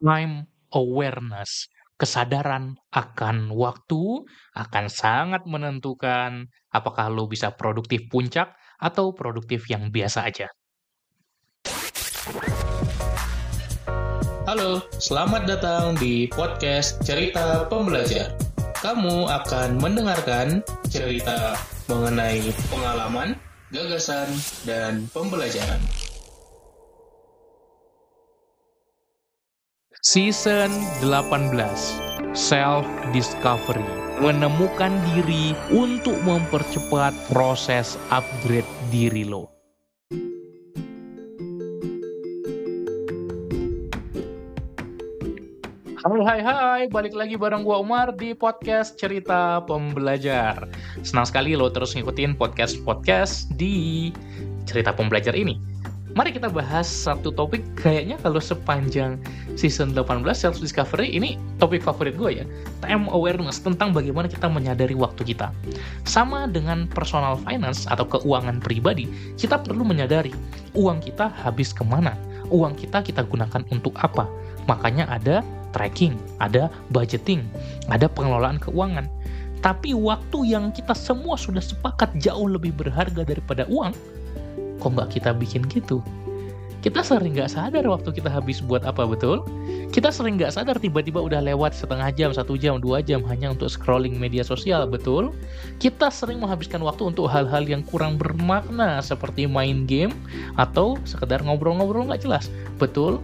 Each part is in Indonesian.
time awareness. Kesadaran akan waktu akan sangat menentukan apakah lo bisa produktif puncak atau produktif yang biasa aja. Halo, selamat datang di podcast Cerita Pembelajar. Kamu akan mendengarkan cerita mengenai pengalaman, gagasan, dan pembelajaran. Season 18 Self Discovery Menemukan diri untuk mempercepat proses upgrade diri lo. Halo hai hai, balik lagi bareng gua Umar di podcast Cerita Pembelajar. Senang sekali lo terus ngikutin podcast-podcast di Cerita Pembelajar ini. Mari kita bahas satu topik kayaknya kalau sepanjang season 18 self discovery ini topik favorit gue ya. Time awareness tentang bagaimana kita menyadari waktu kita. Sama dengan personal finance atau keuangan pribadi, kita perlu menyadari uang kita habis ke mana, uang kita kita gunakan untuk apa. Makanya ada tracking, ada budgeting, ada pengelolaan keuangan. Tapi waktu yang kita semua sudah sepakat jauh lebih berharga daripada uang, kok nggak kita bikin gitu? Kita sering nggak sadar waktu kita habis buat apa betul? Kita sering nggak sadar tiba-tiba udah lewat setengah jam, satu jam, dua jam hanya untuk scrolling media sosial, betul? Kita sering menghabiskan waktu untuk hal-hal yang kurang bermakna seperti main game atau sekedar ngobrol-ngobrol nggak jelas, betul?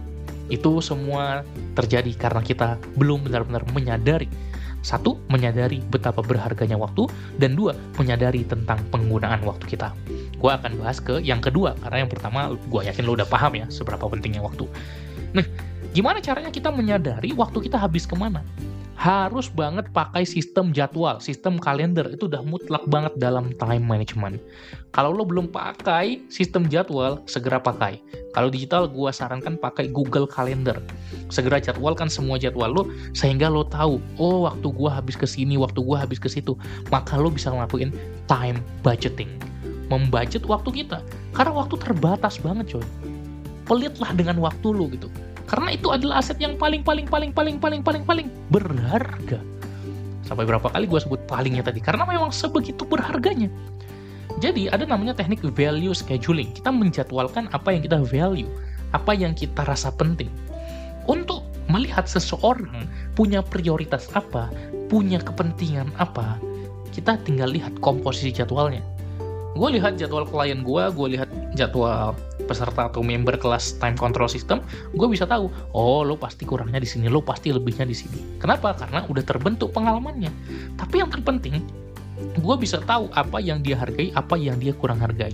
Itu semua terjadi karena kita belum benar-benar menyadari satu, menyadari betapa berharganya waktu, dan dua, menyadari tentang penggunaan waktu kita. Gue akan bahas ke yang kedua, karena yang pertama gue yakin lo udah paham ya seberapa pentingnya waktu. Nah, gimana caranya kita menyadari waktu kita habis ke mana? harus banget pakai sistem jadwal, sistem kalender itu udah mutlak banget dalam time management. Kalau lo belum pakai sistem jadwal, segera pakai. Kalau digital, gua sarankan pakai Google Calendar. Segera jadwalkan semua jadwal lo sehingga lo tahu, oh waktu gua habis ke sini, waktu gua habis ke situ. Maka lo bisa ngelakuin time budgeting. Membudget waktu kita. Karena waktu terbatas banget coy. Pelitlah dengan waktu lo gitu karena itu adalah aset yang paling paling paling paling paling paling paling berharga. Sampai berapa kali gue sebut palingnya tadi karena memang sebegitu berharganya. Jadi ada namanya teknik value scheduling. Kita menjadwalkan apa yang kita value, apa yang kita rasa penting. Untuk melihat seseorang punya prioritas apa, punya kepentingan apa, kita tinggal lihat komposisi jadwalnya. Gue lihat jadwal klien gue gue lihat jadwal peserta atau member kelas time control system gue bisa tahu oh lo pasti kurangnya di sini lo pasti lebihnya di sini. Kenapa? Karena udah terbentuk pengalamannya. Tapi yang terpenting gue bisa tahu apa yang dia hargai apa yang dia kurang hargai.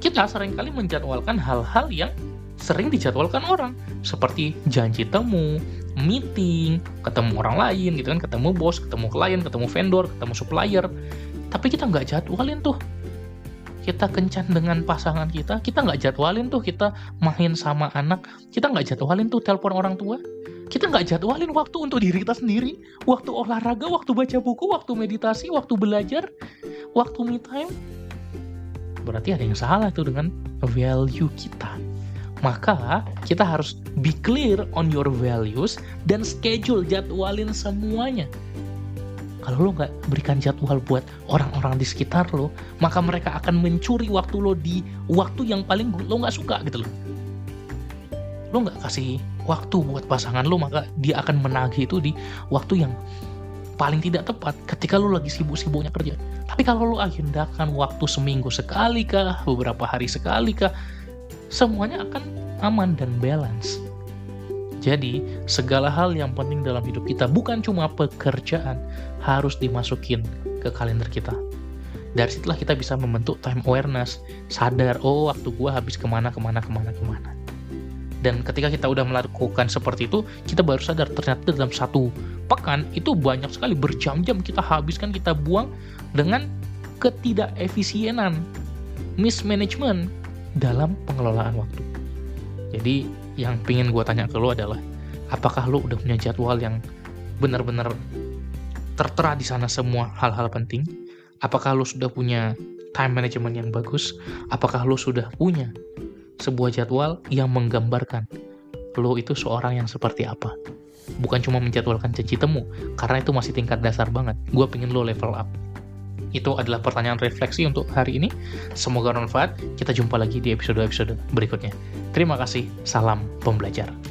Kita sering kali menjadwalkan hal-hal yang sering dijadwalkan orang seperti janji temu, meeting, ketemu orang lain gitu kan, ketemu bos, ketemu klien, ketemu vendor, ketemu supplier. Tapi kita nggak jadwalin tuh kita kencan dengan pasangan kita, kita nggak jadwalin tuh kita main sama anak, kita nggak jadwalin tuh telepon orang tua, kita nggak jadwalin waktu untuk diri kita sendiri, waktu olahraga, waktu baca buku, waktu meditasi, waktu belajar, waktu me time. Berarti ada yang salah tuh dengan value kita. Maka kita harus be clear on your values dan schedule jadwalin semuanya kalau lo nggak berikan jadwal buat orang-orang di sekitar lo, maka mereka akan mencuri waktu lo di waktu yang paling lo nggak suka gitu loh. Lo nggak kasih waktu buat pasangan lo, maka dia akan menagih itu di waktu yang paling tidak tepat ketika lo lagi sibuk-sibuknya kerja. Tapi kalau lo agendakan waktu seminggu sekali kah, beberapa hari sekali kah, semuanya akan aman dan balance. Jadi, segala hal yang penting dalam hidup kita bukan cuma pekerjaan, harus dimasukin ke kalender kita. Dari situlah kita bisa membentuk time awareness, sadar, oh waktu gua habis ke mana, ke mana, ke mana, ke mana. Dan ketika kita udah melakukan seperti itu, kita baru sadar ternyata dalam satu pekan itu banyak sekali berjam-jam kita habiskan, kita buang dengan ketidakefisienan, mismanagement dalam pengelolaan waktu. Jadi yang pingin gue tanya ke lo adalah apakah lo udah punya jadwal yang benar-benar tertera di sana semua hal-hal penting? Apakah lo sudah punya time management yang bagus? Apakah lo sudah punya sebuah jadwal yang menggambarkan lo itu seorang yang seperti apa. Bukan cuma menjadwalkan janji temu, karena itu masih tingkat dasar banget. Gue pengen lo level up. Itu adalah pertanyaan refleksi untuk hari ini. Semoga bermanfaat. Kita jumpa lagi di episode-episode berikutnya. Terima kasih. Salam pembelajar.